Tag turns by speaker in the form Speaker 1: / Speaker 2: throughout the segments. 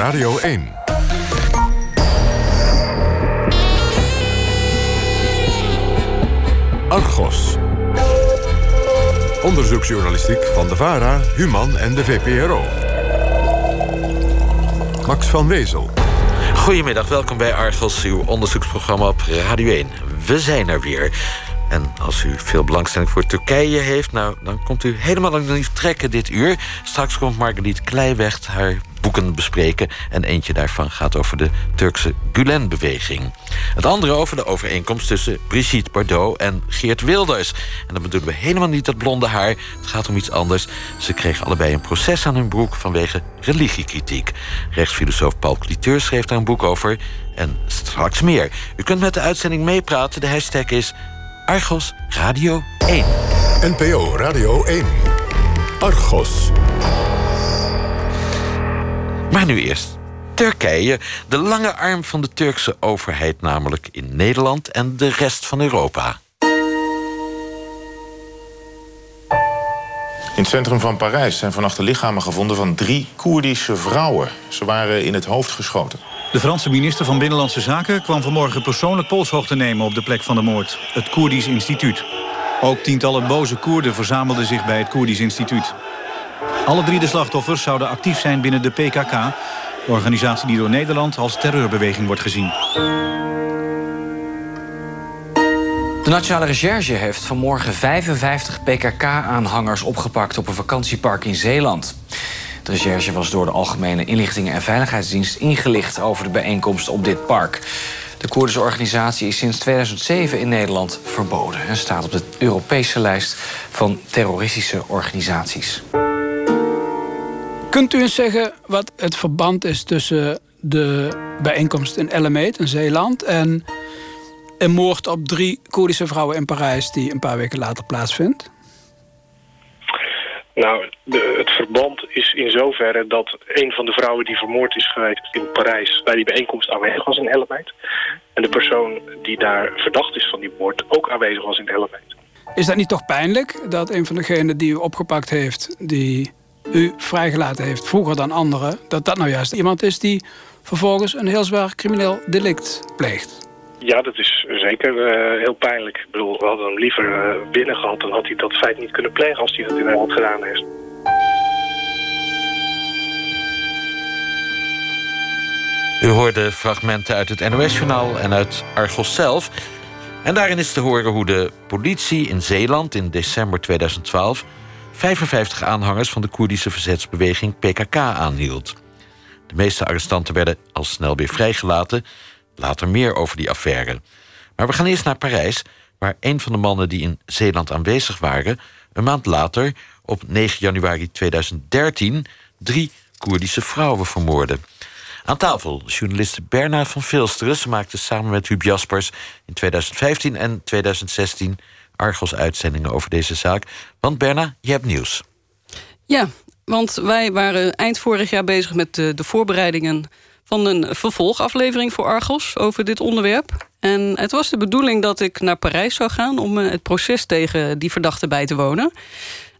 Speaker 1: Radio 1. Argos. Onderzoeksjournalistiek van de VARA, Human en de VPRO. Max van Wezel.
Speaker 2: Goedemiddag, welkom bij Argos, uw onderzoeksprogramma op Radio 1. We zijn er weer. En als u veel belangstelling voor Turkije heeft... Nou, dan komt u helemaal aan lief trekken dit uur. Straks komt Marguerite Kleiweg haar boeken bespreken... en eentje daarvan gaat over de Turkse Gulen-beweging. Het andere over de overeenkomst tussen Brigitte Bardot en Geert Wilders. En dan bedoelen we helemaal niet dat blonde haar. Het gaat om iets anders. Ze kregen allebei een proces aan hun broek vanwege religiekritiek. Rechtsfilosoof Paul Cliteur schreef daar een boek over. En straks meer. U kunt met de uitzending meepraten. De hashtag is Argos Radio 1.
Speaker 1: NPO Radio 1. Argos.
Speaker 2: Maar nu eerst Turkije, de lange arm van de Turkse overheid, namelijk in Nederland en de rest van Europa.
Speaker 3: In het centrum van Parijs zijn vannacht de lichamen gevonden van drie Koerdische vrouwen. Ze waren in het hoofd geschoten.
Speaker 4: De Franse minister van Binnenlandse Zaken kwam vanmorgen persoonlijk polshoogte nemen op de plek van de moord, het Koerdisch Instituut. Ook tientallen boze Koerden verzamelden zich bij het Koerdisch Instituut. Alle drie de slachtoffers zouden actief zijn binnen de PKK... de organisatie die door Nederland als terreurbeweging wordt gezien.
Speaker 5: De Nationale Recherche heeft vanmorgen 55 PKK-aanhangers opgepakt... op een vakantiepark in Zeeland. De recherche was door de Algemene Inlichtingen en Veiligheidsdienst ingelicht over de bijeenkomst op dit park. De Koerdische organisatie is sinds 2007 in Nederland verboden en staat op de Europese lijst van terroristische organisaties.
Speaker 6: Kunt u eens zeggen wat het verband is tussen de bijeenkomst in Ellemeet in Zeeland en een moord op drie Koerdische vrouwen in Parijs die een paar weken later plaatsvindt?
Speaker 7: Nou, de, het verband is in zoverre dat een van de vrouwen die vermoord is geweest in Parijs bij die bijeenkomst aanwezig was in Ellemeet. En de persoon die daar verdacht is van die moord ook aanwezig was in Ellemeet.
Speaker 6: Is dat niet toch pijnlijk dat een van degenen die u opgepakt heeft, die u vrijgelaten heeft vroeger dan anderen, dat dat nou juist iemand is die vervolgens een heel zwaar crimineel delict pleegt?
Speaker 7: Ja, dat is zeker uh, heel pijnlijk. Ik bedoel, we hadden hem liever uh, binnen gehad... dan had hij dat feit niet kunnen plegen als hij dat inderdaad gedaan heeft.
Speaker 2: U hoorde fragmenten uit het NOS-journaal en uit Argos zelf. En daarin is te horen hoe de politie in Zeeland in december 2012... 55 aanhangers van de Koerdische verzetsbeweging PKK aanhield. De meeste arrestanten werden al snel weer vrijgelaten. Later meer over die affaire. Maar we gaan eerst naar Parijs, waar een van de mannen die in Zeeland aanwezig waren... een maand later, op 9 januari 2013, drie Koerdische vrouwen vermoordde. Aan tafel journaliste Bernard van Vilsteren. Maakte samen met Huub Jaspers in 2015 en 2016 Argos-uitzendingen over deze zaak. Want Berna, je hebt nieuws.
Speaker 8: Ja, want wij waren eind vorig jaar bezig met de, de voorbereidingen van een vervolgaflevering voor Argos over dit onderwerp. En het was de bedoeling dat ik naar Parijs zou gaan om eh, het proces tegen die verdachte bij te wonen.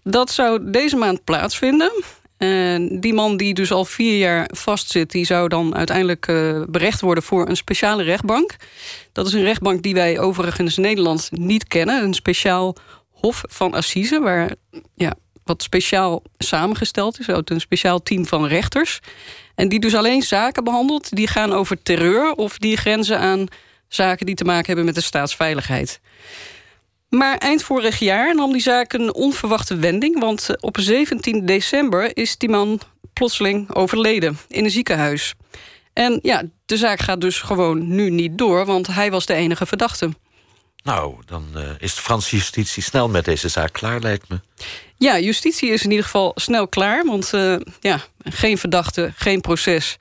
Speaker 8: Dat zou deze maand plaatsvinden. Die man die dus al vier jaar vastzit... die zou dan uiteindelijk uh, berecht worden voor een speciale rechtbank. Dat is een rechtbank die wij overigens in Nederland niet kennen. Een speciaal hof van assise... waar ja, wat speciaal samengesteld is. Een speciaal team van rechters. En die dus alleen zaken behandelt... die gaan over terreur of die grenzen aan zaken... die te maken hebben met de staatsveiligheid. Maar eind vorig jaar nam die zaak een onverwachte wending... want eh, op 17 december is die man plotseling overleden in een ziekenhuis. En ja, de zaak gaat dus gewoon nu niet door... want hij was de enige verdachte.
Speaker 2: Nou, dan uh, is de Franse justitie snel met deze zaak klaar, lijkt me.
Speaker 8: Ja, justitie is in ieder geval snel klaar. Want uh, ja, geen verdachte, geen proces.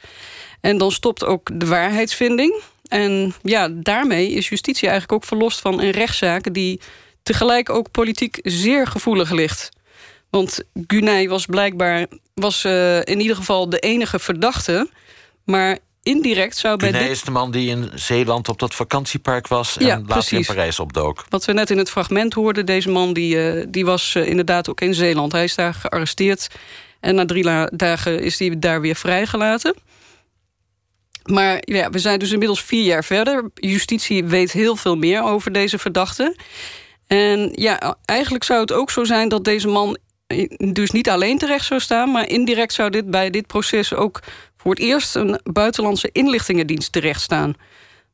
Speaker 8: En dan stopt ook de waarheidsvinding. En ja, daarmee is justitie eigenlijk ook verlost van een rechtszaak... die tegelijk ook politiek zeer gevoelig ligt. Want Gunay was blijkbaar was, uh, in ieder geval de enige verdachte... maar indirect zou bij
Speaker 2: Gunay is de man die in Zeeland op dat vakantiepark was... en
Speaker 8: Ja,
Speaker 2: later
Speaker 8: precies.
Speaker 2: in Parijs opdook.
Speaker 8: Wat we net in het fragment hoorden, deze man die, eh, die was eh, inderdaad ook in Zeeland. Hij is daar gearresteerd en na drie dagen is hij daar weer vrijgelaten. Maar ja, we zijn dus inmiddels vier jaar verder. Justitie weet heel veel meer over deze verdachte. En ja, eigenlijk zou het ook zo zijn dat deze man dus niet alleen terecht zou staan... maar indirect zou dit bij dit proces ook voor het eerst... een buitenlandse inlichtingendienst terecht staan.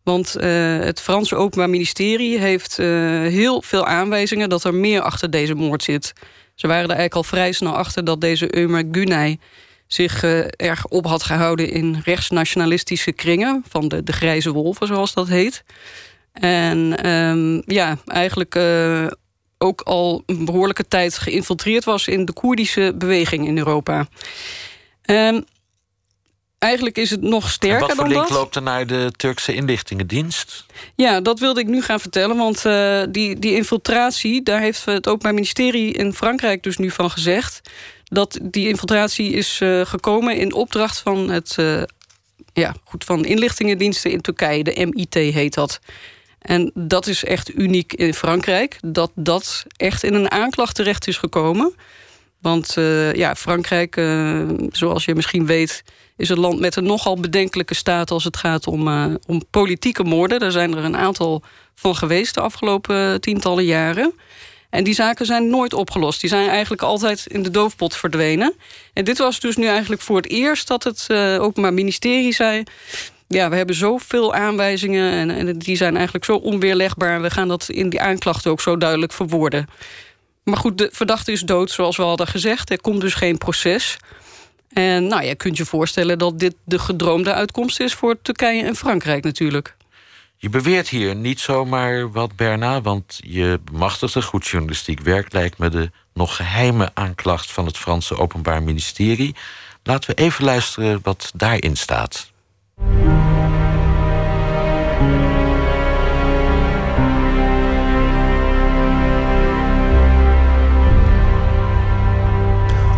Speaker 8: Want uh, het Franse Openbaar Ministerie heeft uh, heel veel aanwijzingen... dat er meer achter deze moord zit. Ze waren er eigenlijk al vrij snel achter dat deze Ömer Gunay zich uh, erg op had gehouden in rechtsnationalistische kringen... van de, de grijze wolven, zoals dat heet. En um, ja, eigenlijk uh, ook al een behoorlijke tijd geïnfiltreerd was... in de Koerdische beweging in Europa. Um, eigenlijk is het nog sterker dan dat.
Speaker 2: wat voor link
Speaker 8: dat.
Speaker 2: loopt er naar de Turkse inlichtingendienst?
Speaker 8: Ja, dat wilde ik nu gaan vertellen. Want uh, die, die infiltratie, daar heeft het Openbaar Ministerie in Frankrijk dus nu van gezegd... dat die infiltratie is uh, gekomen in opdracht van het... Uh, ja, goed, van inlichtingendiensten in Turkije. De MIT heet dat. En dat is echt uniek in Frankrijk. Dat dat echt in een aanklacht terecht is gekomen. Want uh, ja, Frankrijk, zoals je misschien weet... is een land met een nogal bedenkelijke staat... als het gaat om, om politieke moorden. Daar zijn er een aantal van geweest de afgelopen tientallen jaren. En die zaken zijn nooit opgelost. Die zijn eigenlijk altijd in de doofpot verdwenen. En dit was dus nu eigenlijk voor het eerst... dat het Openbaar Ministerie zei ja, we hebben zoveel aanwijzingen en, en, die zijn eigenlijk zo onweerlegbaar. We gaan dat in die aanklachten ook zo duidelijk verwoorden. Maar goed, de verdachte is dood, zoals we hadden gezegd. Er komt dus geen proces. En nou, je kunt je voorstellen dat dit de gedroomde uitkomst is... voor Turkije en Frankrijk natuurlijk.
Speaker 2: Je beweert hier niet zomaar wat, Berna... want je bemachtigde goed journalistiek werk... lijkt me de nog geheime aanklacht van het Franse Openbaar Ministerie. Laten we even luisteren wat daarin staat.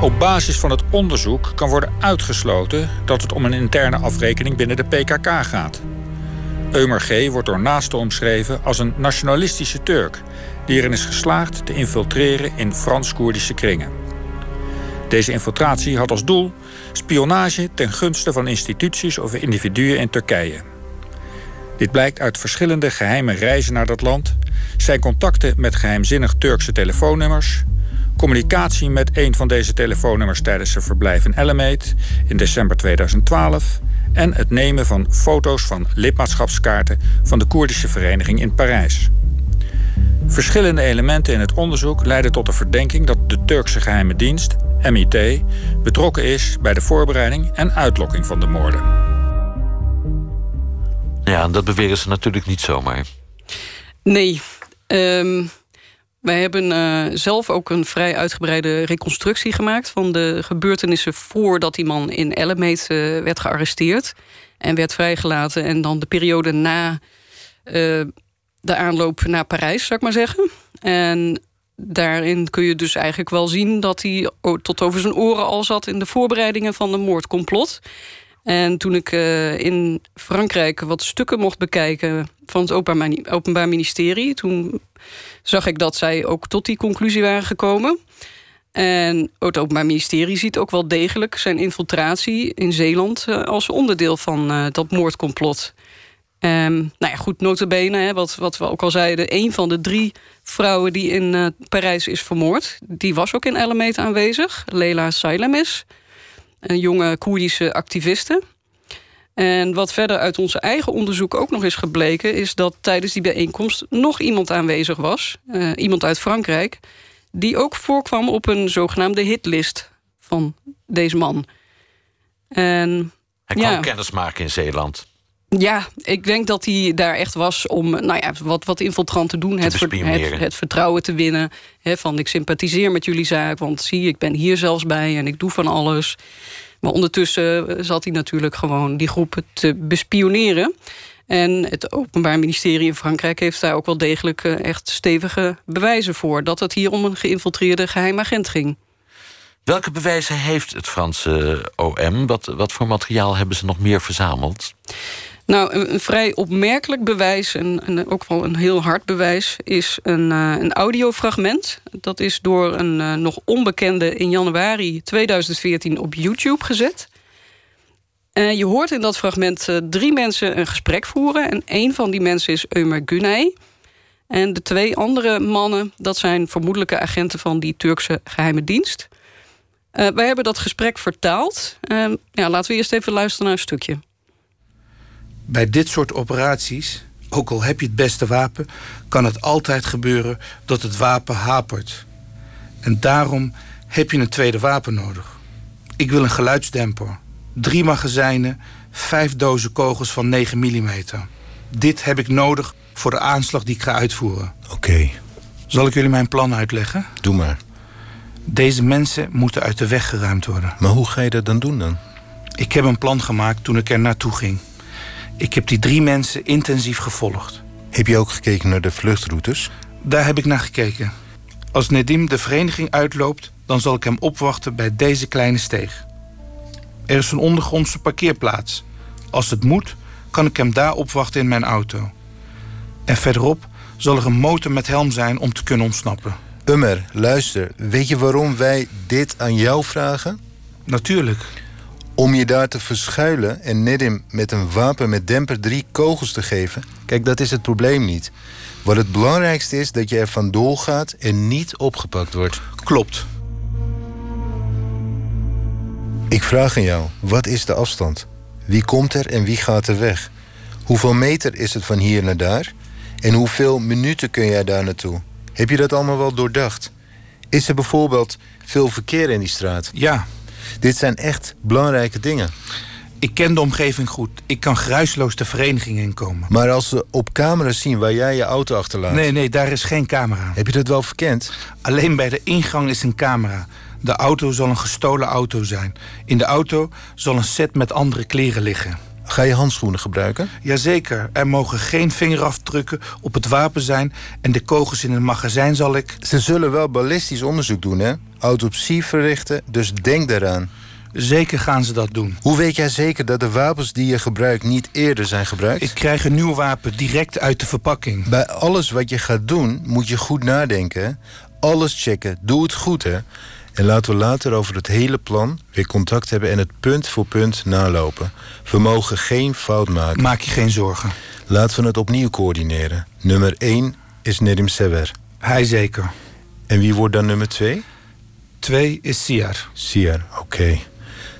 Speaker 9: Op basis van het onderzoek kan worden uitgesloten dat het om een interne afrekening binnen de PKK gaat. Eumer G. wordt door naasten omschreven als een nationalistische Turk die erin is geslaagd te infiltreren in Frans-Koerdische kringen. Deze infiltratie had als doel spionage ten gunste van instituties of individuen in Turkije. Dit blijkt uit verschillende geheime reizen naar dat land, zijn contacten met geheimzinnig Turkse telefoonnummers, communicatie met een van deze telefoonnummers tijdens zijn verblijf in Ellemate in december 2012 en het nemen van foto's van lidmaatschapskaarten van de Koerdische vereniging in Parijs. Verschillende elementen in het onderzoek leiden tot de verdenking dat de Turkse geheime dienst, MIT, betrokken is bij de voorbereiding en uitlokking van de moorden.
Speaker 2: Ja, en dat beweren ze natuurlijk niet zomaar.
Speaker 8: Nee. Um, wij hebben uh, zelf ook een vrij uitgebreide reconstructie gemaakt... van de gebeurtenissen voordat die man in Ellemeet uh, werd gearresteerd... en werd vrijgelaten. En dan de periode na uh, de aanloop naar Parijs, zou ik maar zeggen. En daarin kun je dus eigenlijk wel zien... dat hij tot over zijn oren al zat in de voorbereidingen van de moordcomplot... En toen ik uh, in Frankrijk wat stukken mocht bekijken van het Openbaar Ministerie... toen zag ik dat zij ook tot die conclusie waren gekomen. En het Openbaar Ministerie ziet ook wel degelijk zijn infiltratie in Zeeland... Uh, als onderdeel van uh, dat moordcomplot. Um, nou ja, goed, notabene, hè, wat, wat we ook al zeiden... een van de drie vrouwen die in Parijs is vermoord... die was ook in Ellemeet aanwezig, Leila Sailemis... een jonge Koerdische activiste... En wat verder uit onze eigen onderzoek ook nog is gebleken... is dat tijdens die bijeenkomst nog iemand aanwezig was. Uh, iemand uit Frankrijk. Die ook voorkwam op een zogenaamde hitlist van deze man. En,
Speaker 2: hij kwam ja, kennis maken in Zeeland.
Speaker 8: Ja, ik denk dat hij daar echt was om nou ja, wat, wat infiltrant te doen. Het, ver, het, het, vertrouwen te winnen. Hè, van ik sympathiseer met jullie zaak, want zie, ik ben hier zelfs bij en ik doe van alles. Maar ondertussen zat hij natuurlijk gewoon die groep te bespioneren. En het Openbaar Ministerie in Frankrijk heeft daar ook wel degelijk echt stevige bewijzen voor. Dat het hier om een geïnfiltreerde geheimagent ging.
Speaker 2: Welke bewijzen heeft het Franse OM? Wat, wat voor materiaal hebben ze nog meer verzameld?
Speaker 8: Nou, een, vrij opmerkelijk bewijs, en, ook wel een heel hard bewijs... is een, uh, een audiofragment. Dat is door een uh, nog onbekende in januari 2014 op YouTube gezet. Uh, je hoort in dat fragment drie mensen een gesprek voeren. En een van die mensen is Ömer Güney. En de twee andere mannen, dat zijn vermoedelijke agenten van die Turkse geheime dienst. Wij hebben dat gesprek vertaald. Uh, ja, laten we eerst even luisteren naar een stukje.
Speaker 10: Bij dit soort operaties, ook al heb je het beste wapen, kan het altijd gebeuren dat het wapen hapert. En daarom heb je een tweede wapen nodig. Ik wil een geluidsdemper, drie magazijnen, vijf dozen kogels van 9 mm. Dit heb ik nodig voor de aanslag die ik ga uitvoeren.
Speaker 11: Oké.
Speaker 10: Zal ik jullie mijn plan uitleggen?
Speaker 11: Doe maar.
Speaker 10: Deze mensen moeten uit de weg geruimd worden.
Speaker 11: Maar hoe ga je dat dan doen dan?
Speaker 10: Ik heb een plan gemaakt toen ik er naartoe ging. Ik heb die drie mensen intensief gevolgd.
Speaker 11: Heb je ook gekeken naar de vluchtroutes?
Speaker 10: Daar heb ik naar gekeken. Als Nedim de vereniging uitloopt, dan zal ik hem opwachten bij deze kleine steeg. Er is een ondergrondse parkeerplaats. Als het moet, kan ik hem daar opwachten in mijn auto. En verderop zal er een motor met helm zijn om te kunnen ontsnappen.
Speaker 11: Ummer, luister. Weet je waarom wij dit aan jou vragen?
Speaker 10: Natuurlijk.
Speaker 11: Om je daar te verschuilen en Nedim met een wapen met demper drie kogels te geven... kijk, dat is het probleem niet. Wat het belangrijkste is dat je er vandoor gaat en niet opgepakt wordt.
Speaker 10: Klopt.
Speaker 11: Ik vraag aan jou, wat is de afstand? Wie komt er en wie gaat er weg? Hoeveel meter is het van hier naar daar? En hoeveel minuten kun jij daar naartoe? Heb je dat allemaal wel doordacht? Is er bijvoorbeeld veel verkeer in die straat?
Speaker 10: Ja.
Speaker 11: Dit zijn echt belangrijke dingen.
Speaker 10: Ik ken de omgeving goed. Ik kan geruisloos de vereniging inkomen.
Speaker 11: Maar als ze op camera zien waar jij je auto achterlaat...
Speaker 10: Nee, nee, daar is geen camera.
Speaker 11: Heb je dat wel verkend?
Speaker 10: Alleen bij de ingang is een camera. De auto zal een gestolen auto zijn. In de auto zal een set met andere kleren liggen.
Speaker 11: Ga je handschoenen gebruiken?
Speaker 10: Jazeker. Er mogen geen vingerafdrukken op het wapen zijn... en de kogels in het magazijn zal ik...
Speaker 11: Ze zullen wel ballistisch onderzoek doen, hè? Autopsie verrichten, dus denk daaraan.
Speaker 10: Zeker gaan ze dat doen.
Speaker 11: Hoe weet jij zeker dat de wapens die je gebruikt niet eerder zijn gebruikt?
Speaker 10: Ik krijg een nieuw wapen direct uit de verpakking.
Speaker 11: Bij alles wat je gaat doen, moet je goed nadenken. Alles checken. Doe het goed, hè? En laten we later over het hele plan weer contact hebben en het punt voor punt nalopen. We mogen geen fout maken.
Speaker 10: Maak je geen zorgen.
Speaker 11: Laten we het opnieuw coördineren. Nummer 1 is Nedim Sever.
Speaker 10: Hij zeker.
Speaker 11: En wie wordt dan nummer 2?
Speaker 10: 2 is Siar.
Speaker 11: Siar, oké.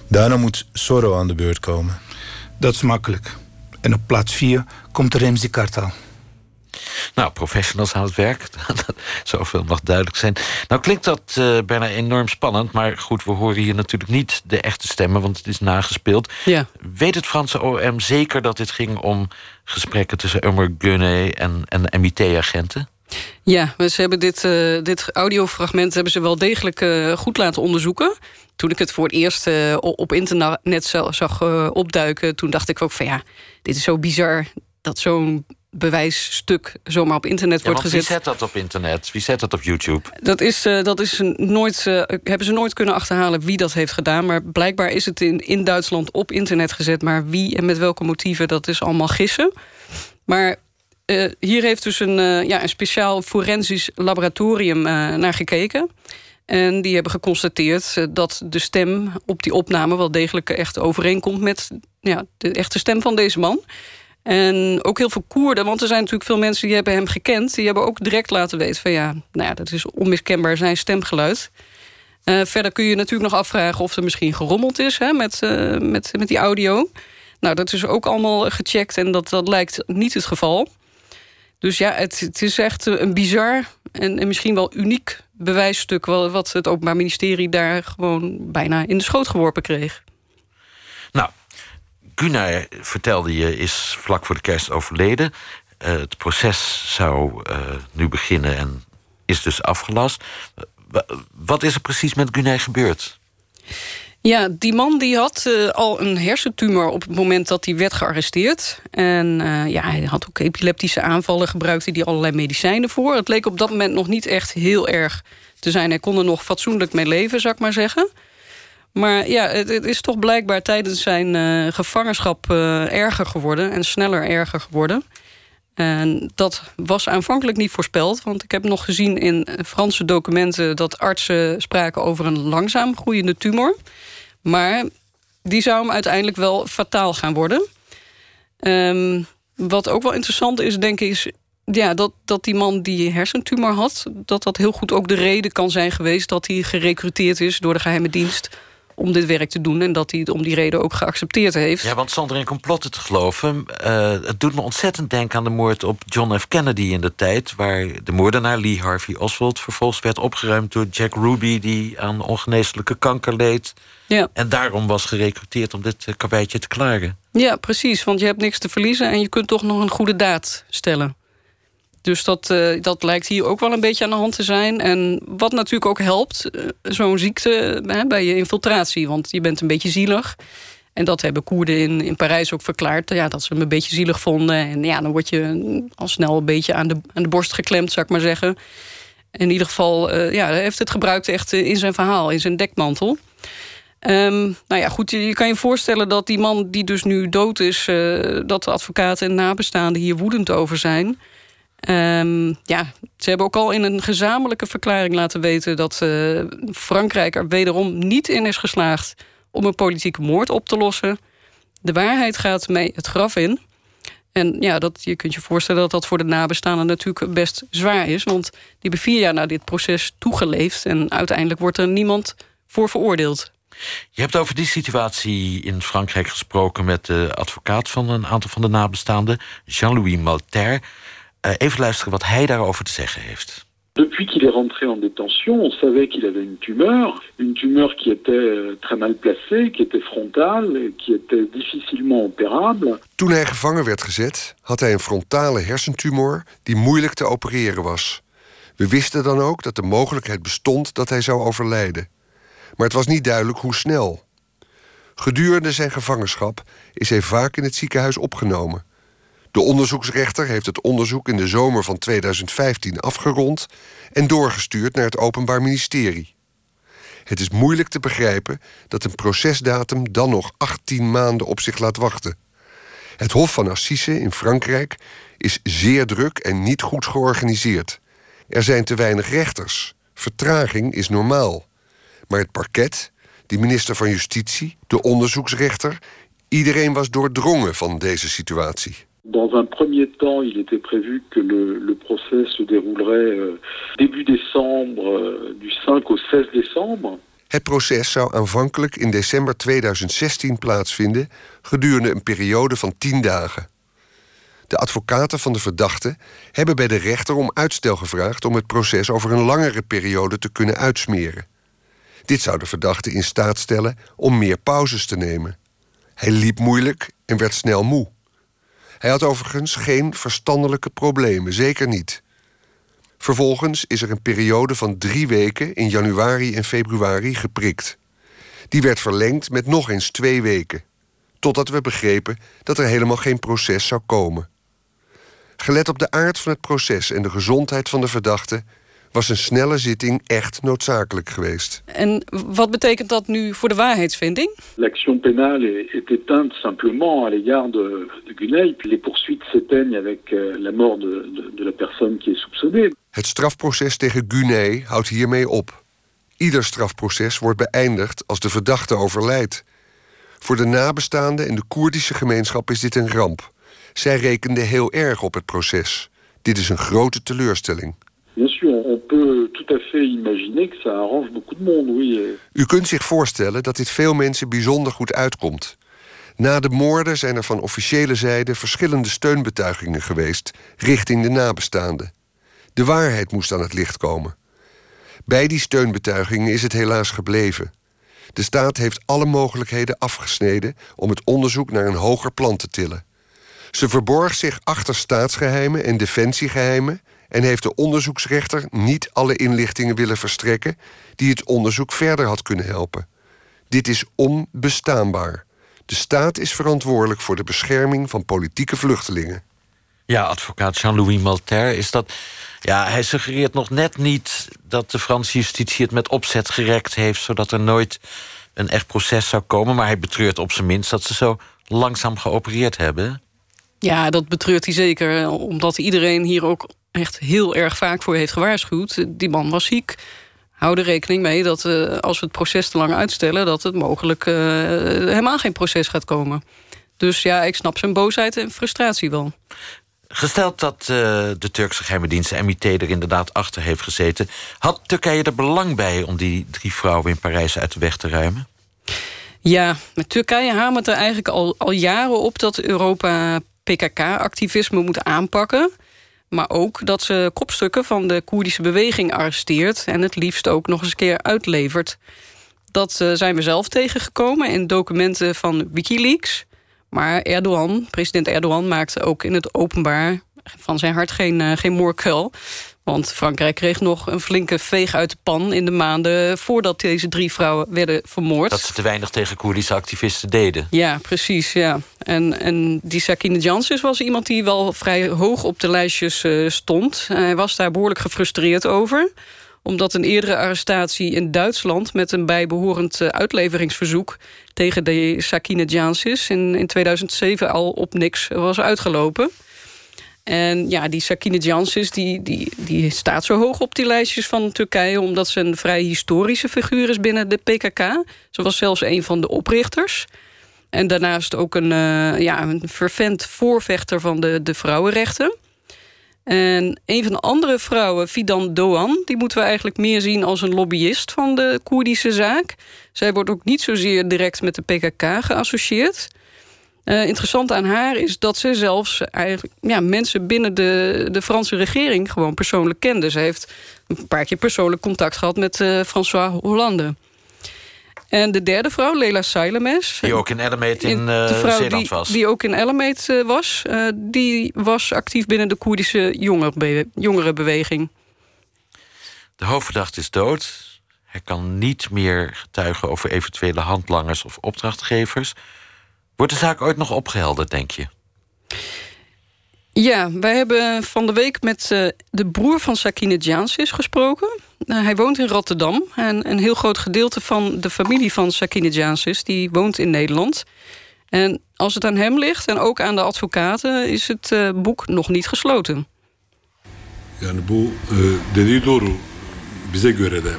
Speaker 11: Daarna moet Soro aan de beurt komen.
Speaker 10: Dat is makkelijk. En op plaats 4 komt Remzi Kartal.
Speaker 2: Nou, professionals aan het werk. Zoveel mag duidelijk zijn. Nou klinkt dat uh, bijna enorm spannend... maar goed, we horen hier natuurlijk niet de echte stemmen... want het is nagespeeld.
Speaker 8: Ja.
Speaker 2: Weet het Franse OM zeker dat dit ging om gesprekken... tussen Ummer Gunne en, en MIT-agenten?
Speaker 8: Ja, ze hebben dit, uh, dit audiofragment hebben ze wel degelijk uh, goed laten onderzoeken. Toen ik het voor het eerst uh, op internet zag opduiken... toen dacht ik ook van ja, dit is zo bizar dat zo'n bewijsstuk zomaar op internet wordt gezet.
Speaker 2: Wie zet dat op internet? Wie zet dat op YouTube?
Speaker 8: Dat is, uh, dat is nooit, uh, hebben ze nooit kunnen achterhalen wie dat heeft gedaan. Maar blijkbaar is het in, in Duitsland op internet gezet. Maar wie en met welke motieven, dat is allemaal gissen. Maar uh, hier heeft dus een, ja, een speciaal forensisch laboratorium naar gekeken. En die hebben geconstateerd dat de stem op die opname... wel degelijk echt overeenkomt met ja, de echte stem van deze man. En ook heel veel Koerden, want er zijn natuurlijk veel mensen die hebben hem gekend. Die hebben ook direct laten weten van ja, nou ja dat is onmiskenbaar zijn stemgeluid. Uh, verder kun je natuurlijk nog afvragen of er misschien gerommeld is hè, met, uh, met, met die audio. Nou, dat is ook allemaal gecheckt en dat, dat lijkt niet het geval. Dus ja, het, het is echt een bizar en, en misschien wel uniek bewijsstuk... wat het Openbaar Ministerie daar gewoon bijna in de schoot geworpen kreeg.
Speaker 2: Nou, Gunnar, vertelde je, is vlak voor de kerst overleden. Uh, het proces zou uh, nu beginnen en is dus afgelast. Wat is er precies met Gunnar gebeurd?
Speaker 8: Ja, die man die had uh, al een hersentumor op het moment dat hij werd gearresteerd. En ja, hij had ook epileptische aanvallen, gebruikte hij allerlei medicijnen voor. Het leek op dat moment nog niet echt heel erg te zijn. Hij kon er nog fatsoenlijk mee leven, zou ik maar zeggen. Maar ja, het, is toch blijkbaar tijdens zijn uh, gevangenschap uh, erger geworden... en sneller erger geworden. En dat was aanvankelijk niet voorspeld. Want ik heb nog gezien in Franse documenten... dat artsen spraken over een langzaam groeiende tumor. Maar die zou hem uiteindelijk wel fataal gaan worden. Ehm, wat ook wel interessant is, denk ik, is ja, dat, dat die man die hersentumor had... dat dat heel goed ook de reden kan zijn geweest... dat hij gerecruiteerd is door de geheime dienst om dit werk te doen... en dat hij het om die reden ook geaccepteerd heeft.
Speaker 2: Ja, want zonder in complotten te geloven... Uh, het doet me ontzettend denken aan de moord op John F. Kennedy in de tijd... waar de moordenaar Lee Harvey Oswald vervolgens werd opgeruimd... door Jack Ruby, die aan ongeneeslijke kanker leed... Ja. en daarom was gerecruiteerd om dit karweitje te klaren.
Speaker 8: Ja, precies, want je hebt niks te verliezen... en je kunt toch nog een goede daad stellen. Dus dat, uh, dat lijkt hier ook wel een beetje aan de hand te zijn. En wat natuurlijk ook helpt, uh, zo'n ziekte bij je infiltratie. Want je bent een beetje zielig. En dat hebben Koerden in, in Parijs ook verklaard. Ja, dat ze hem een beetje zielig vonden. En ja, dan word je al snel een beetje aan de, aan de borst geklemd, zou ik maar zeggen. In ieder geval ja, hij heeft het gebruikt echt in zijn verhaal, in zijn dekmantel. Um, nou ja, goed, je kan je voorstellen dat die man die dus nu dood is... dat de advocaten en nabestaanden hier woedend over zijn... Um, ja, ze hebben ook al in een gezamenlijke verklaring laten weten... dat uh, Frankrijk er wederom niet in is geslaagd... om een politieke moord op te lossen. De waarheid gaat mee het graf in. En ja, dat, je kunt je voorstellen dat dat voor de nabestaanden natuurlijk best zwaar is. Want die hebben vier jaar na dit proces toegeleefd... en uiteindelijk wordt er niemand voor veroordeeld.
Speaker 2: Je hebt over die situatie in Frankrijk gesproken... met de advocaat van een aantal van de nabestaanden, Jean-Louis Malter... Uh, even luisteren wat hij daarover te zeggen heeft.
Speaker 12: Depuis qu'il est rentré en détention, on savait qu'il avait une tumeur, une tumeur qui était euh, très mal placée, qui était frontale, qui était difficilement opérable.
Speaker 13: Toen hij gevangen werd gezet, had hij een frontale hersentumor die moeilijk te opereren was. We wisten dan ook dat de mogelijkheid bestond dat hij zou overlijden. Maar het was niet duidelijk hoe snel. Gedurende zijn gevangenschap is hij vaak in het ziekenhuis opgenomen. De onderzoeksrechter heeft het onderzoek in de zomer van 2015 afgerond en doorgestuurd naar het Openbaar Ministerie. Het is moeilijk te begrijpen dat een procesdatum dan nog 18 maanden op zich laat wachten. Het Hof van Assise in Frankrijk is zeer druk en niet goed georganiseerd. Er zijn te weinig rechters. Vertraging is normaal. Maar het parket, de minister van Justitie, de onderzoeksrechter, iedereen was doordrongen van deze situatie.
Speaker 12: Dans un premier temps, il était prévu que le, le procès se déroulerait euh, début décembre, euh, du 5 au 16 décembre.
Speaker 13: Het proces zou aanvankelijk in december 2016 plaatsvinden, gedurende een periode van 10 dagen. De advocaten van de verdachte hebben bij de rechter om uitstel gevraagd om het proces over een langere periode te kunnen uitsmeren. Dit zou de verdachte in staat stellen om meer pauzes te nemen. Hij liep moeilijk en werd snel moe. Hij had overigens geen verstandelijke problemen, zeker niet. Vervolgens is er een periode van drie weken in januari en februari geprikt. Die werd verlengd met nog eens twee weken, totdat we begrepen dat er helemaal geen proces zou komen. Gelet op de aard van het proces en de gezondheid van de verdachte was een snelle zitting echt noodzakelijk geweest.
Speaker 8: En wat betekent dat nu voor de waarheidsvinding?
Speaker 12: L'action pénale est éteinte simplement à l'égard de, de Gunay. Les poursuites s'éteignent avec euh, la mort de, de, de la personne qui est soupçonnée.
Speaker 13: Het strafproces tegen Gunay houdt hiermee op. Ieder strafproces wordt beëindigd als de verdachte overlijdt. Voor de nabestaanden en de Koerdische gemeenschap is dit een ramp. Zij rekenden heel erg op het proces. Dit is een grote teleurstelling.
Speaker 12: Bien sûr, on peut tout à fait imaginer que ça arrange beaucoup de monde, oui.
Speaker 13: U kunt zich voorstellen dat dit veel mensen bijzonder goed uitkomt. Na de moorden zijn er van officiële zijde verschillende steunbetuigingen geweest richting de nabestaanden. De waarheid moest aan het licht komen. Bij die steunbetuigingen is het helaas gebleven. De staat heeft alle mogelijkheden afgesneden om het onderzoek naar een hoger plan te tillen. Ze verborg zich achter staatsgeheimen en defensiegeheimen en heeft de onderzoeksrechter niet alle inlichtingen willen verstrekken die het onderzoek verder had kunnen helpen. Dit is onbestaanbaar. De staat is verantwoordelijk voor de bescherming van politieke vluchtelingen.
Speaker 2: Ja, advocaat Jean-Louis Malter is dat. Ja, hij suggereert nog net niet dat de Franse justitie het met opzet gerekt heeft, zodat er nooit een echt proces zou komen. Maar hij betreurt op zijn minst dat ze zo langzaam geopereerd hebben.
Speaker 8: Ja, dat betreurt hij zeker. Omdat iedereen hier ook echt heel erg vaak voor heeft gewaarschuwd. Die man was ziek. hou er rekening mee dat uh, als we het proces te lang uitstellen... dat het mogelijk uh, helemaal geen proces gaat komen. Dus ja, ik snap zijn boosheid en frustratie wel.
Speaker 2: Gesteld dat uh, de Turkse geheime dienst MIT er inderdaad achter heeft gezeten... had Turkije er belang bij om die drie vrouwen in Parijs uit de weg te ruimen?
Speaker 8: Ja, met Turkije hamert er eigenlijk al, al jaren op... dat Europa PKK-activisme moet aanpakken... maar ook dat ze kopstukken van de Koerdische beweging arresteert... en het liefst ook nog eens een keer uitlevert. Dat uh, zijn we zelf tegengekomen in documenten van Wikileaks... Maar Erdogan, president Erdogan, maakte ook in het openbaar van zijn hart geen, uh, geen moorkuil. Want Frankrijk kreeg nog een flinke veeg uit de pan in de maanden voordat deze drie vrouwen werden vermoord.
Speaker 2: Dat ze te weinig tegen Koerdische activisten deden.
Speaker 8: Ja, precies. Ja. En, en die Sakine Janssens was iemand die wel vrij hoog op de lijstjes uh, stond. Hij was daar behoorlijk gefrustreerd over omdat een eerdere arrestatie in Duitsland... met een bijbehorend eh, uitleveringsverzoek tegen de Sakine Jansis... In, in 2007 al op niks was uitgelopen. En ja, die Sakine Jansis die, die, die staat zo hoog op die lijstjes van Turkije... omdat ze een vrij historische figuur is binnen de PKK. Ze was zelfs een van de oprichters... En daarnaast ook een, uh, ja, een fervent voorvechter van de, de vrouwenrechten. En een van de andere vrouwen, Fidan Doan... die moeten we eigenlijk meer zien als een lobbyist van de Koerdische zaak. Zij wordt ook niet zozeer direct met de PKK geassocieerd. Uh, interessant aan haar is dat ze zelfs eigenlijk, ja, mensen binnen de, de Franse regering... gewoon persoonlijk kende. Ze heeft een paar keer persoonlijk contact gehad met uh, François Hollande. En de derde vrouw, Leila Sailemes.
Speaker 2: Die ook in Ellemeet in, uh, Zeeland
Speaker 8: die,
Speaker 2: was.
Speaker 8: Die ook in Ellemeet uh, was. Uh, die was actief binnen de Koerdische jongerenbe jongerenbeweging.
Speaker 2: De hoofdverdachte is dood. Hij kan niet meer getuigen over eventuele handlangers of opdrachtgevers. Wordt de zaak ooit nog opgehelderd, denk je?
Speaker 8: Ja, wij hebben van de week met uh, de broer van Sakine Jansis gesproken. Uh, hij woont in Rotterdam. En een heel groot gedeelte van de familie van Sakine Jansis... die woont in Nederland. En als het aan hem ligt en ook aan de advocaten... is het uh, boek nog niet gesloten.
Speaker 14: Yani bu dediği doğru. Bize göre de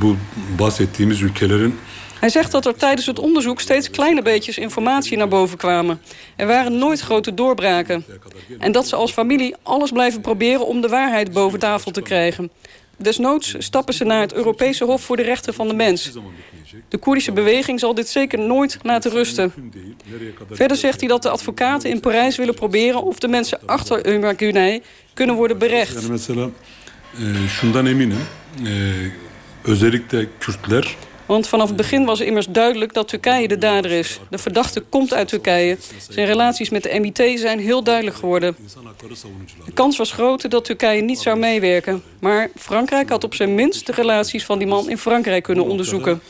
Speaker 14: bu bahsettiğimiz ülkelerin
Speaker 8: hij zegt dat er tijdens het onderzoek steeds kleine beetjes informatie naar boven kwamen. Er waren nooit grote doorbraken. En dat ze als familie alles blijven proberen om de waarheid boven tafel te krijgen. Desnoods stappen ze naar het Europese Hof voor de Rechten van de Mens. De Koerdische beweging zal dit zeker nooit laten rusten. Verder zegt hij dat de advocaten in Parijs willen proberen... of de mensen achter Ömer Güney kunnen worden berecht.
Speaker 14: Şundan eminim. Özellikle Kürtler
Speaker 8: want vanaf het begin was immers duidelijk dat Turkije de dader is. De verdachte komt uit Turkije. Zijn relaties met de MIT zijn heel duidelijk geworden. De kans was groter dat Turkije niet zou meewerken. Maar Frankrijk had op zijn minst de relaties van die man in Frankrijk kunnen onderzoeken.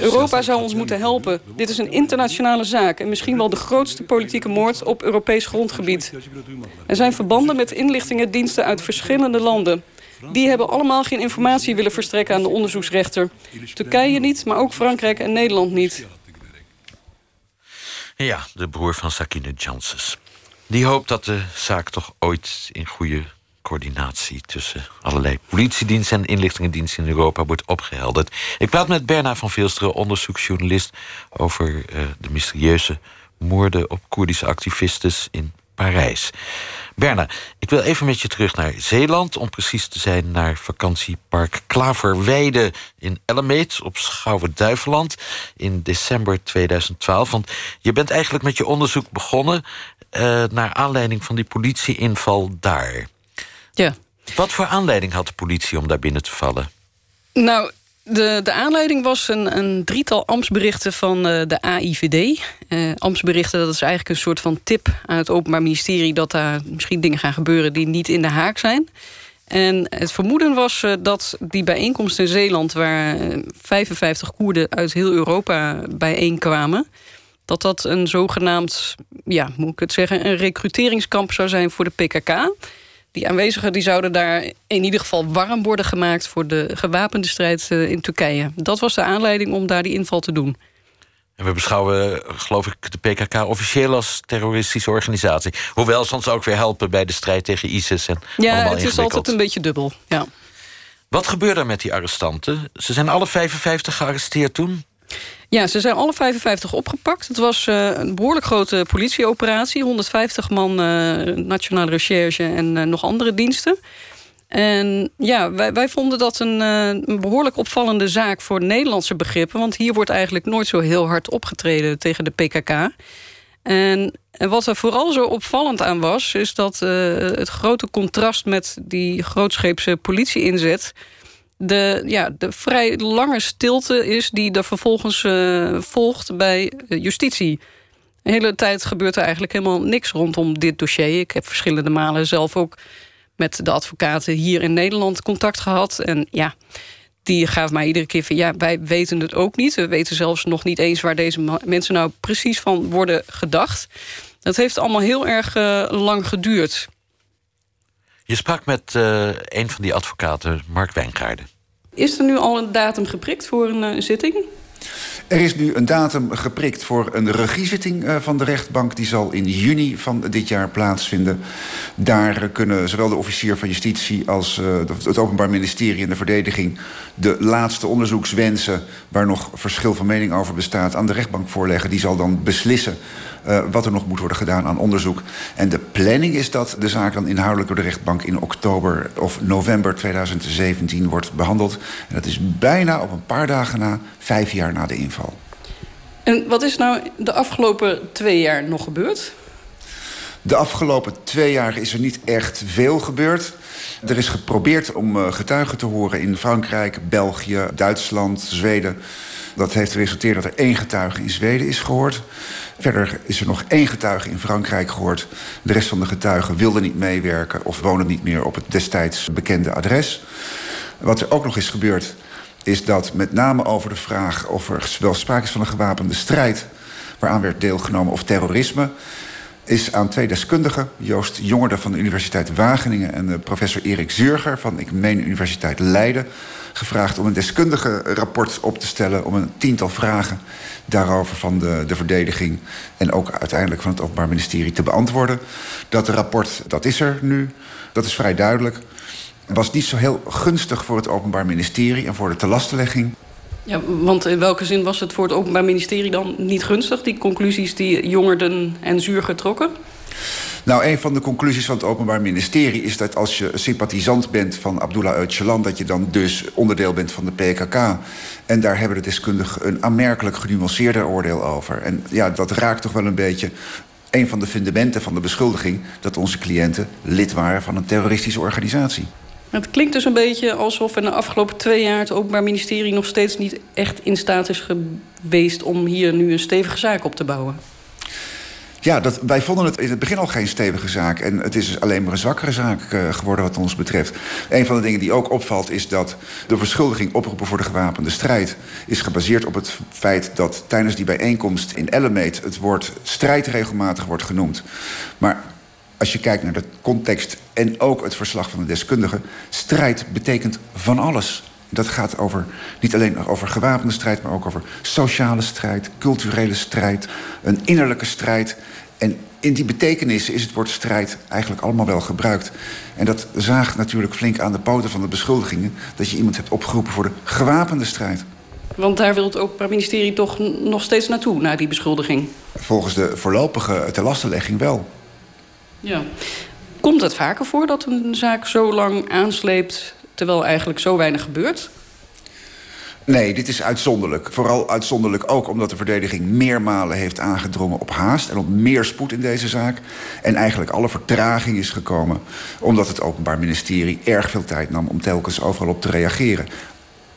Speaker 8: Europa zou ons moeten helpen. Dit is een internationale zaak en misschien wel de grootste politieke moord op Europees grondgebied. Er zijn verbanden met inlichtingendiensten uit verschillende landen. Die hebben allemaal geen informatie willen verstrekken aan de onderzoeksrechter. Turkije niet, maar ook Frankrijk en Nederland niet.
Speaker 2: Ja, de broer van Sakine Janssens. Die hoopt dat de zaak toch ooit in goede coördinatie... tussen allerlei politiediensten en inlichtingendiensten in Europa wordt opgehelderd. Ik praat met Berna van Veelsteren, onderzoeksjournalist... over uh, de mysterieuze moorden op Koerdische activisten in Parijs. Berna, ik wil even met je terug naar Zeeland... om precies te zijn naar vakantiepark Klaverweide in Ellemeet... op Schouwen-Duiveland in december 2012. Want je bent eigenlijk met je onderzoek begonnen... Uh, naar aanleiding van die politieinval daar.
Speaker 8: Ja.
Speaker 2: Wat voor aanleiding had de politie om daar binnen te vallen?
Speaker 8: Nou, de, de aanleiding was een, een drietal ambtsberichten van uh, de AIVD. Uh, ambtsberichten, dat is eigenlijk een soort van tip aan het Openbaar Ministerie... dat daar misschien dingen gaan gebeuren die niet in de haak zijn. En het vermoeden was uh, dat die bijeenkomst in Zeeland... waar 55 Koerden uit heel Europa bijeenkwamen... dat dat een zogenaamd, ja, moet ik het zeggen... een recruteringskamp zou zijn voor de PKK die aanwezigen die zouden daar in ieder geval warm worden gemaakt... voor de gewapende strijd in Turkije. Dat was de aanleiding om daar die inval te doen.
Speaker 2: En we beschouwen, geloof ik, de PKK officieel als terroristische organisatie. Hoewel ze ons ook weer helpen bij de strijd tegen ISIS. En
Speaker 8: ja, het is altijd een beetje dubbel. Ja.
Speaker 2: Wat gebeurde er met die arrestanten? Ze zijn alle 55 gearresteerd toen?
Speaker 8: Ja, ze zijn alle 55 opgepakt. Het was uh, een behoorlijk grote politieoperatie. 150 man uh, nationale recherche en uh, nog andere diensten. En ja, wij, wij vonden dat een, een, behoorlijk opvallende zaak voor Nederlandse begrippen. Want hier wordt eigenlijk nooit zo heel hard opgetreden tegen de PKK. En, en wat er vooral zo opvallend aan was... is dat het grote contrast met die grootscheepse politie-inzet de, ja, de vrij lange stilte is die er vervolgens uh, volgt bij justitie. De hele tijd gebeurt er eigenlijk helemaal niks rondom dit dossier. Ik heb verschillende malen zelf ook met de advocaten hier in Nederland contact gehad. En ja, die gaf mij iedere keer van... ja, wij weten het ook niet. We weten zelfs nog niet eens waar deze mensen nou precies van worden gedacht. Dat heeft allemaal heel erg uh, lang geduurd.
Speaker 2: Je sprak met een van die advocaten, Mark Wijngaarden.
Speaker 8: Is er nu al een datum geprikt voor een uh, zitting?
Speaker 15: Er is nu een datum geprikt voor een regiezitting uh, van de rechtbank. Die zal in juni van dit jaar plaatsvinden. Daar kunnen zowel de officier van justitie als uh, het Openbaar Ministerie en de verdediging de laatste onderzoekswensen, waar nog verschil van mening over bestaat, aan de rechtbank voorleggen. Die zal dan beslissen uh, wat er nog moet worden gedaan aan onderzoek. En de planning is dat de zaak dan inhoudelijk door de rechtbank in oktober of november 2017 wordt behandeld. En dat is bijna op een paar dagen na, vijf jaar na de inval.
Speaker 8: En wat is nou de afgelopen twee jaar nog gebeurd?
Speaker 15: De afgelopen twee jaar is er niet echt veel gebeurd. Er is geprobeerd om uh, getuigen te horen in Frankrijk, België, Duitsland, Zweden. Dat heeft geresulteerd dat er één getuige in Zweden is gehoord. Verder is er nog één getuige in Frankrijk gehoord. De rest van de getuigen wilde niet meewerken of wonen niet meer op het destijds bekende adres. Wat er ook nog is gebeurd, is dat met name over de vraag of er wel sprake is van een gewapende strijd waaraan werd deelgenomen of terrorisme is aan twee deskundigen, Joost Jongerde van de Universiteit Wageningen en professor Erik Zurger van, ik meen, Universiteit Leiden, gevraagd om een deskundige rapport op te stellen om een tiental vragen daarover van de, de verdediging en ook uiteindelijk van het Openbaar Ministerie te beantwoorden. Dat rapport, dat is er nu, dat is vrij duidelijk. Was niet zo heel gunstig voor het Openbaar Ministerie en voor de telastenlegging.
Speaker 8: Ja, want in welke zin was het voor het Openbaar Ministerie dan niet gunstig, die conclusies die Jongerden en Zuur getrokken?
Speaker 15: Nou, een van de conclusies van het Openbaar Ministerie is dat als je sympathisant bent van Abdullah Öcalan, dat je dan dus onderdeel bent van de PKK. En daar hebben de deskundigen een aanmerkelijk genuanceerder oordeel over. En ja, dat raakt toch wel een beetje een van de fundamenten van de beschuldiging dat onze cliënten lid waren van een terroristische organisatie.
Speaker 8: Het klinkt dus een beetje alsof in de afgelopen twee jaar het Openbaar Ministerie nog steeds niet echt in staat is geweest om hier nu een stevige zaak op te bouwen.
Speaker 15: Ja, dat, wij vonden het in het begin al geen stevige zaak. En het is alleen maar een zwakkere zaak uh, geworden wat ons betreft. Een van de dingen die ook opvalt is dat de verschuldiging oproepen voor de gewapende strijd... is gebaseerd op het feit dat tijdens die bijeenkomst in Ellemeet... het woord strijd regelmatig wordt genoemd. Maar als je kijkt naar de context en ook het verslag van de deskundige... strijd betekent van alles. Dat gaat over, niet alleen over gewapende strijd... maar ook over sociale strijd, culturele strijd, een innerlijke strijd. En in die betekenis is het woord strijd eigenlijk allemaal wel gebruikt. En dat zaagt natuurlijk flink aan de poten van de beschuldigingen... dat je iemand hebt opgeroepen voor de gewapende strijd.
Speaker 8: Want daar wil het Openbaar Ministerie toch nog steeds naartoe, naar die beschuldiging?
Speaker 15: Volgens de voorlopige telastenlegging wel.
Speaker 8: Ja. Komt het vaker voor dat een zaak zo lang aansleept... terwijl eigenlijk zo weinig gebeurt?
Speaker 15: Nee, dit is uitzonderlijk. Vooral uitzonderlijk ook omdat de verdediging meermalen heeft aangedrongen op haast... en op meer spoed in deze zaak. En eigenlijk alle vertraging is gekomen... omdat het Openbaar Ministerie erg veel tijd nam om telkens overal op te reageren.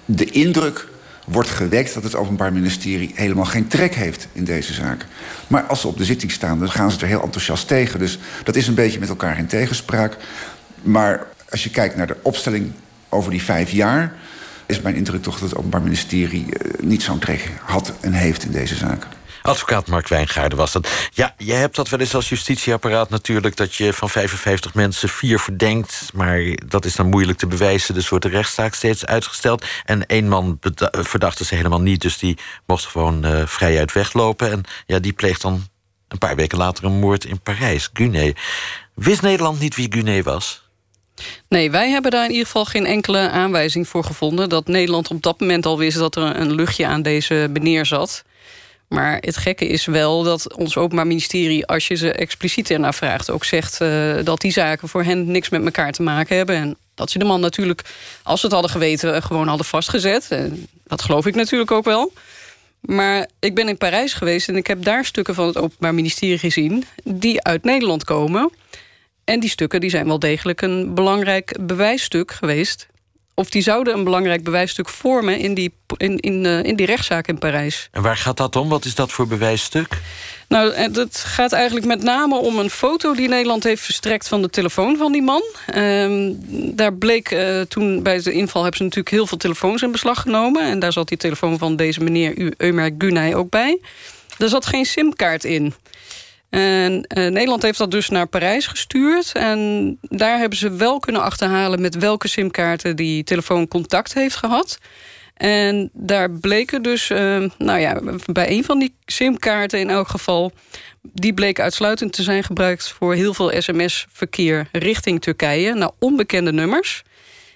Speaker 15: De indruk wordt gewekt dat het Openbaar Ministerie helemaal geen trek heeft in deze zaak. Maar als ze op de zitting staan, dan gaan ze er heel enthousiast tegen. Dus dat is een beetje met elkaar in tegenspraak. Maar als je kijkt naar de opstelling over die vijf jaar... is mijn indruk toch dat het Openbaar Ministerie niet zo'n trek had en heeft in deze zaak.
Speaker 2: Advocaat Mark Wijngaarden was dat. Ja, je hebt dat wel eens als justitieapparaat natuurlijk... dat je van 55 mensen vier verdenkt... maar dat is dan moeilijk te bewijzen. Dus wordt de rechtszaak steeds uitgesteld. En één man verdachte ze helemaal niet... dus die mocht gewoon uh, vrijuit weglopen. En ja, die pleegt dan een paar weken later een moord in Parijs. Guné. Wist Nederland niet wie Guné was?
Speaker 8: Nee, wij hebben daar in ieder geval geen enkele aanwijzing voor gevonden... dat Nederland op dat moment al wist dat er een luchtje aan deze meneer zat... Maar het gekke is wel dat ons Openbaar Ministerie... als je ze expliciet ernaar vraagt, ook zegt... Uh, dat die zaken voor hen niks met elkaar te maken hebben. En dat ze de man natuurlijk, als ze het hadden geweten... gewoon hadden vastgezet. En dat geloof ik natuurlijk ook wel. Maar ik ben in Parijs geweest en ik heb daar stukken van het Openbaar Ministerie gezien... die uit Nederland komen. En die stukken die zijn wel degelijk een belangrijk bewijsstuk geweest of die zouden een belangrijk bewijsstuk vormen in die, in, in, uh, in die rechtszaak in Parijs.
Speaker 2: En waar gaat dat om? Wat is dat voor bewijsstuk?
Speaker 8: Nou, het gaat eigenlijk met name om een foto die Nederland heeft verstrekt van de telefoon van die man. Uh, daar bleek uh, toen bij de inval hebben ze natuurlijk heel veel telefoons in beslag genomen. En daar zat die telefoon van deze meneer Eumer Gunay ook bij. Er zat geen simkaart in. En uh, Nederland heeft dat dus naar Parijs gestuurd. En daar hebben ze wel kunnen achterhalen... met welke simkaarten die telefoon contact heeft gehad. En daar bleken dus, uh, nou ja, bij een van die simkaarten in elk geval... die bleek uitsluitend te zijn gebruikt voor heel veel sms-verkeer richting Turkije... naar onbekende nummers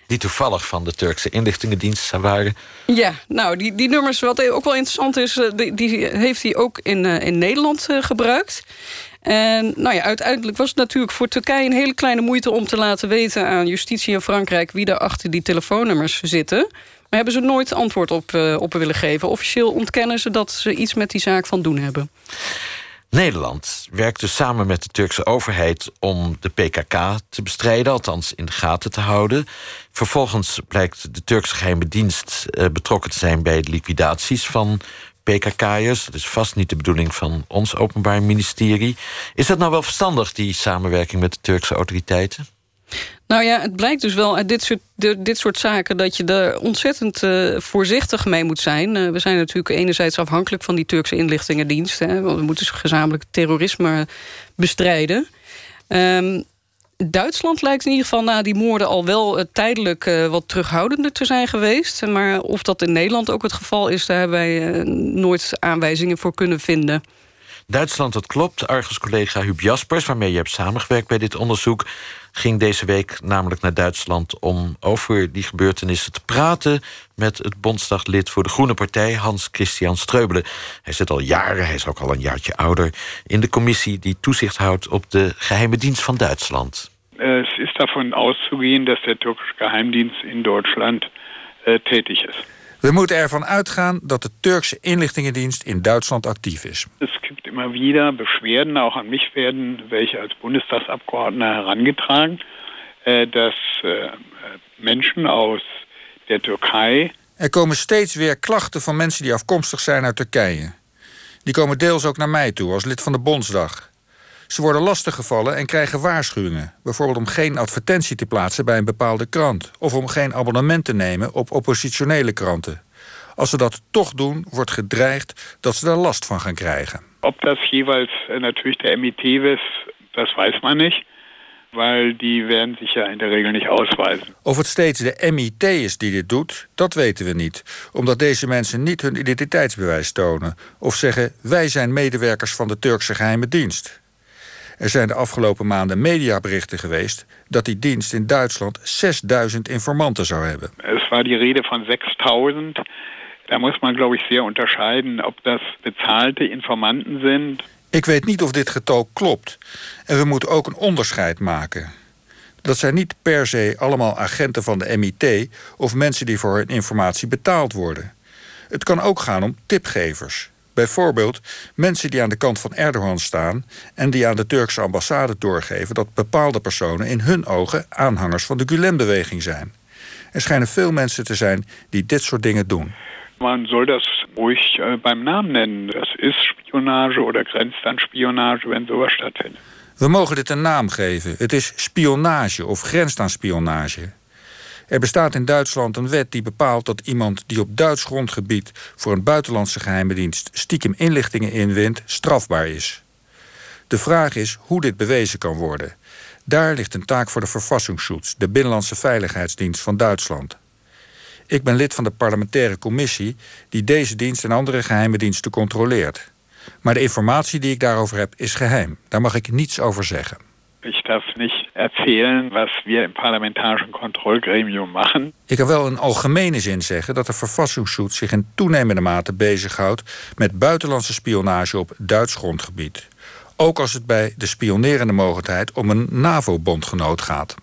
Speaker 2: die toevallig van de Turkse inlichtingendienst waren.
Speaker 8: Ja, nou, die, die nummers, wat ook wel interessant is... Eh, die, die heeft hij ook in, uh, in Nederland uh, gebruikt. En nou ja, uiteindelijk was het natuurlijk voor Turkije een hele kleine moeite... om te laten weten aan justitie in Frankrijk... wie daar achter die telefoonnummers zitten. Maar hebben ze nooit antwoord op, op willen geven. Officieel ontkennen ze dat ze iets met die zaak van doen hebben.
Speaker 2: Nederland werkt dus samen met de Turkse overheid om de PKK te bestrijden, althans in de gaten te houden. Vervolgens blijkt de Turkse geheime dienst uh, betrokken te zijn bij de liquidaties van PKK'ers. Dat is vast niet de bedoeling van ons Openbaar Ministerie. Is dat nou wel verstandig, die samenwerking met de Turkse autoriteiten?
Speaker 8: Nou ja, het blijkt dus wel uit dit soort, dit soort zaken... dat je er ontzettend uh, voorzichtig mee moet zijn. Uh, we zijn natuurlijk enerzijds afhankelijk van die Turkse inlichtingendienst. Hè, want we moeten gezamenlijk terrorisme bestrijden. Um, Duitsland lijkt in ieder geval na die moorden al wel uh, tijdelijk wat terughoudender te zijn geweest. Maar of dat in Nederland ook het geval is, daar hebben wij nooit aanwijzingen voor kunnen vinden.
Speaker 2: Duitsland, dat klopt. Argus-collega Huub Jaspers, waarmee je hebt samengewerkt bij dit onderzoek, ging deze week namelijk naar Duitsland om over die gebeurtenissen te praten met het Bondsdaglid voor de Groene Partij, Hans-Christian Streubelen. Hij zit al jaren, hij is ook al een jaartje ouder, in de commissie die toezicht houdt op de geheime dienst van Duitsland.
Speaker 16: Es ist davon auszugehen, dass der türkische Geheimdienst in Deutschland äh, tätig ist.
Speaker 9: We moeten ervan uitgaan dat de Turkse inlichtingendienst in Duitsland actief is.
Speaker 16: Es gibt immer wieder Beschwerden, auch an mich werden welche als Bundestagsabgeordneter herangetragen, äh, dass äh, Menschen aus der Türkei.
Speaker 9: Er komen steeds weer klachten van mensen die afkomstig zijn uit Turkije. Die komen deels ook naar mij toe als lid van de Bondsdag. Ze worden lastiggevallen en krijgen waarschuwingen. Bijvoorbeeld om geen advertentie te plaatsen bij een bepaalde krant. Of om geen abonnement te nemen op oppositionele kranten. Als ze dat toch doen, wordt gedreigd dat ze daar last van gaan krijgen.
Speaker 16: Ob das jeweils natürlich der MIT ist, das weiß man nicht. Weil die werden sich ja in der Regel nicht ausweisen.
Speaker 9: Of het steeds de MIT is die dit doet, dat weten we niet. Omdat deze mensen niet hun identiteitsbewijs tonen. Of zeggen, wij zijn medewerkers van de Turkse geheime dienst. Er zijn de afgelopen maanden mediaberichten geweest dat die dienst in Duitsland 6000 informanten zou hebben.
Speaker 16: Es war die rede van 6000. Daar moet man, glaube ich, zeer unterscheiden, of dat bezahlte informanten zijn.
Speaker 9: Ik weet niet of dit getal klopt. En we moeten ook een onderscheid maken. Dat zijn niet per se allemaal agenten van de MIT of mensen die voor hun informatie betaald worden. Het kan ook gaan om tipgevers. Bijvoorbeeld mensen die aan de kant van Erdogan staan en die aan de Turkse ambassade doorgeven dat bepaalde personen in hun ogen aanhangers van de Gulen-beweging zijn. Er schijnen veel mensen te zijn die dit soort dingen doen.
Speaker 16: Man soll das ruhig äh, beim Namen nennen. Das ist Spionage oder grenzt an Spionage, wenn sowas stattfindet.
Speaker 9: We mogen dit een naam geven. Het is spionage of grenst aan spionage. Er bestaat in Duitsland een wet die bepaalt dat iemand die op Duits grondgebied voor een buitenlandse geheime dienst stiekem inlichtingen inwint, strafbaar is. De vraag is hoe dit bewezen kan worden. Daar ligt een taak voor de Verfassungsschutz, de Binnenlandse Veiligheidsdienst van Duitsland. Ik ben lid van de parlementaire commissie die deze dienst en andere geheime diensten controleert. Maar de informatie die ik daarover heb is geheim. Daar mag ik niets over zeggen.
Speaker 16: Ik darf niet erzählen wat we im parlamentarischen Kontrollgremium machen.
Speaker 9: Ik kan wel in algemene zin zeggen dat de Verfassungsschutz zich in toenemende mate bezighoudt met buitenlandse spionage op Duits grondgebied. Ook als het bij de spionerende mogelijkheid om een NAVO-bondgenoot gaat.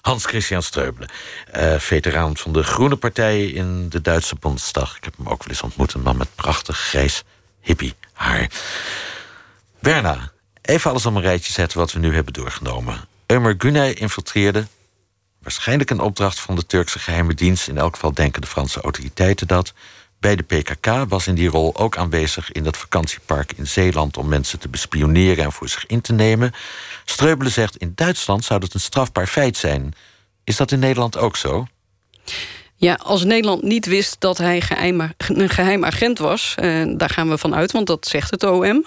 Speaker 2: Hans-Christian Streubele, uh, veteraan van de Groene Partij in de Duitse Bondsdag. Ik heb hem ook wel eens ontmoet, een man met prachtig grijs hippie haar. Werna, even alles op een rijtje zetten wat we nu hebben doorgenomen. Ömer Güney infiltreerde, waarschijnlijk een opdracht van de Turkse geheime dienst... in elk geval denken de Franse autoriteiten dat... bij de PKK was in die rol ook aanwezig in dat vakantiepark in Zeeland... om mensen te bespioneren en voor zich in te nemen. Streubele zegt, in Duitsland zou dat een strafbaar feit zijn. Is dat in Nederland ook zo?
Speaker 8: Ja, als Nederland niet wist dat hij geheim, een geheim agent was... en daar gaan we van uit, want dat zegt het OM...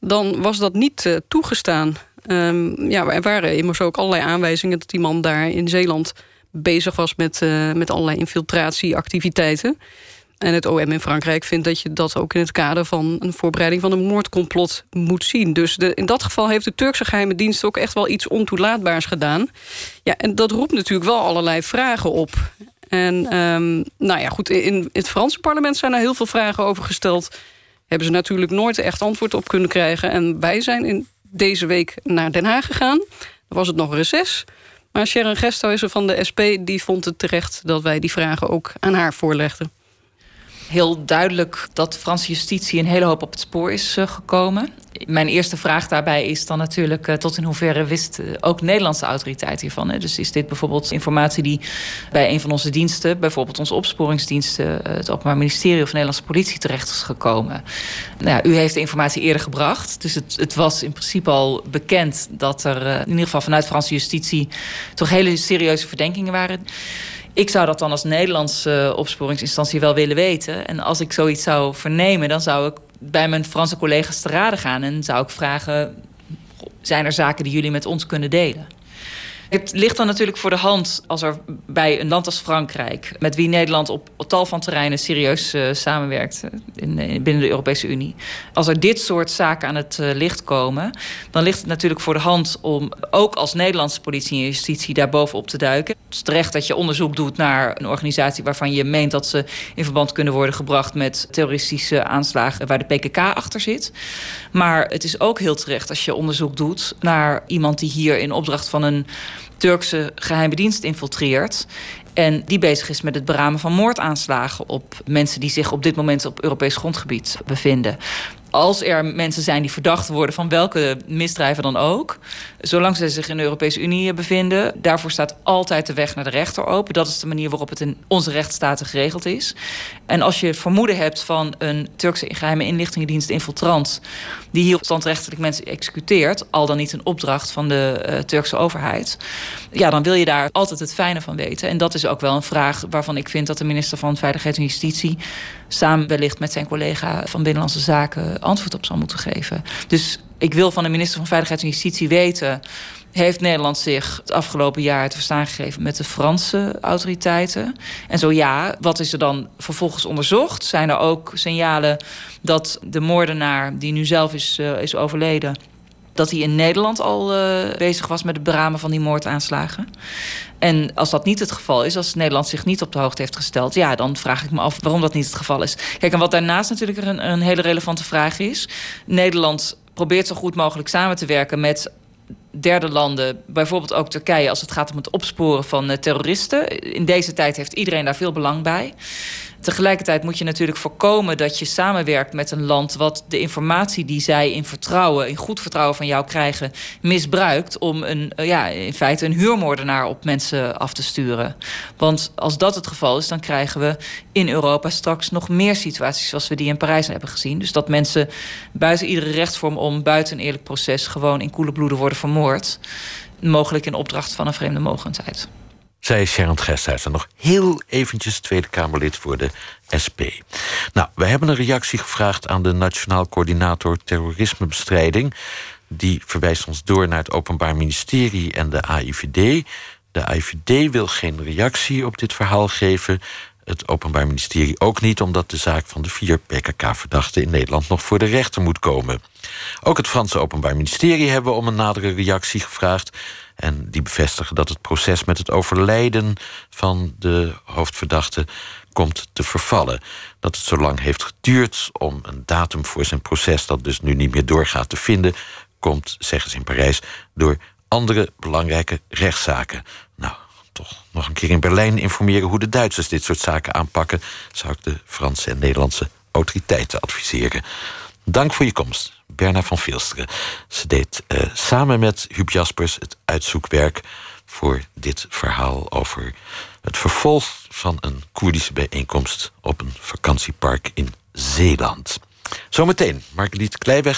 Speaker 8: dan was dat niet uh, toegestaan. Um, ja, er waren immers ook allerlei aanwijzingen... dat die man daar in Zeeland bezig was met, uh, met allerlei infiltratieactiviteiten. En het OM in Frankrijk vindt dat je dat ook in het kader van een voorbereiding van een moordcomplot moet zien. Dus de, in dat geval heeft de Turkse geheime dienst ook echt wel iets ontoelaatbaars gedaan. Ja, en dat roept natuurlijk wel allerlei vragen op. En um, nou ja, goed, in het Franse parlement zijn er heel veel vragen over gesteld. Hebben ze natuurlijk nooit echt antwoord op kunnen krijgen. En wij zijn in deze week naar Den Haag gegaan. Dan was het nog reces. Maar Sharon Gesthuizen van de SP die vond het terecht dat wij die vragen ook aan haar voorlegden
Speaker 17: heel duidelijk dat Franse justitie een hele hoop op het spoor is uh, gekomen. Mijn eerste vraag daarbij is dan natuurlijk uh, tot in hoeverre wist uh, ook Nederlandse autoriteit hiervan. Hè? Dus is dit bijvoorbeeld informatie die bij een van onze diensten, bijvoorbeeld onze opsporingsdiensten, het Openbaar Ministerie of Nederlandse Politie terecht is gekomen? Nou ja, u heeft de informatie eerder gebracht, dus het, het was in principe al bekend dat er in ieder geval vanuit Franse justitie toch hele serieuze verdenkingen waren. Ik zou dat dan als Nederlandse opsporingsinstantie wel willen weten. En als ik zoiets zou vernemen, dan zou ik bij mijn Franse collega's te raden gaan en zou ik vragen: zijn er zaken die jullie met ons kunnen delen? Het ligt dan natuurlijk voor de hand als er bij een land als Frankrijk, met wie Nederland op, tal van terreinen serieus uh, samenwerkt eh, in, in, binnen de Europese Unie. Als er dit soort zaken aan het licht komen, dan ligt het natuurlijk voor de hand om ook als Nederlandse politie en justitie daar bovenop te duiken. Het is terecht dat je onderzoek doet naar een organisatie waarvan je meent dat ze in verband kunnen worden gebracht met terroristische aanslagen waar de PKK achter zit. Maar het is ook heel terecht als je onderzoek doet naar iemand die hier in opdracht van een Turkse geheime dienst infiltreert. En die bezig is met het beramen van moordaanslagen op mensen die zich op dit moment op Europees grondgebied bevinden als er mensen zijn die verdacht worden van welke misdrijven dan ook, zolang ze zich in de Europese Unie bevinden, daarvoor staat altijd de weg naar de rechter open. Dat is de manier waarop het in onze rechtsstaten geregeld is. En als je het vermoeden hebt van een Turkse geheime inlichtingendienst infiltrant, die hier standrechtelijk mensen executeert, al dan niet een opdracht van de uh, Turkse overheid, ja, dan wil je daar altijd het fijne van weten. En dat is ook wel een vraag waarvan ik vind dat de minister van Veiligheid en Justitie samen wellicht met zijn collega van Binnenlandse Zaken antwoord op zal moeten geven. Dus ik wil van de minister van Veiligheid en Justitie weten. Heeft Nederland zich het afgelopen jaar te verstaan gegeven met de Franse autoriteiten? En zo ja, wat is er dan vervolgens onderzocht? Zijn er ook signalen dat de moordenaar, die nu zelf is, uh, is overleden, dat hij in Nederland al uh, bezig was met het beramen van die moordaanslagen. En als dat niet het geval is, als Nederland zich niet op de hoogte heeft gesteld, ja, dan vraag ik me af waarom dat niet het geval is. Kijk, en wat daarnaast natuurlijk een hele relevante vraag is: Nederland probeert zo goed mogelijk samen te werken met derde landen, bijvoorbeeld ook Turkije, als het gaat om het opsporen van uh, terroristen. In deze tijd heeft iedereen daar veel belang bij. Tegelijkertijd moet je natuurlijk voorkomen dat je samenwerkt met een land wat de informatie die zij in vertrouwen, in goed vertrouwen van jou krijgen, misbruikt om een, eh, ja, in feite een huurmoordenaar op mensen af te sturen. Want als dat het geval is, dan krijgen we in Europa straks nog meer situaties zoals we die in Parijs hebben gezien. Dus dat mensen buiten iedere rechtsvorm om, buiten een eerlijk proces, gewoon in koele bloeden worden vermoord. Mogelijk in opdracht van een vreemde mogendheid.
Speaker 2: Zij is Sharon Gesthuis en nog heel eventjes Tweede Kamerlid voor de SP. Nou, we hebben een reactie gevraagd aan de Nationaal Coördinator Terrorismebestrijding. Die verwijst ons door naar het Openbaar Ministerie en de AIVD. De AIVD wil geen reactie op dit verhaal geven. Het Openbaar Ministerie ook niet, omdat de zaak van de vier PKK-verdachten in Nederland nog voor de rechter moet komen. Ook het Franse Openbaar Ministerie hebben we om een nadere reactie gevraagd. En die bevestigen dat het proces met het overlijden van de hoofdverdachte komt te vervallen. Dat het zo lang heeft geduurd om een datum voor zijn proces, dat dus nu niet meer doorgaat, te vinden, komt, zeggen ze in Parijs, door andere belangrijke rechtszaken. Nou, nog een keer in Berlijn informeren hoe de Duitsers dit soort zaken aanpakken, zou ik de Franse en Nederlandse autoriteiten adviseren. Dank voor je komst, Berna van Veelsteren. Ze deed uh, samen met Huub Jaspers het uitzoekwerk voor dit verhaal over het vervolg van een Koerdische bijeenkomst op een vakantiepark in Zeeland. Zometeen Margriet Kleiweg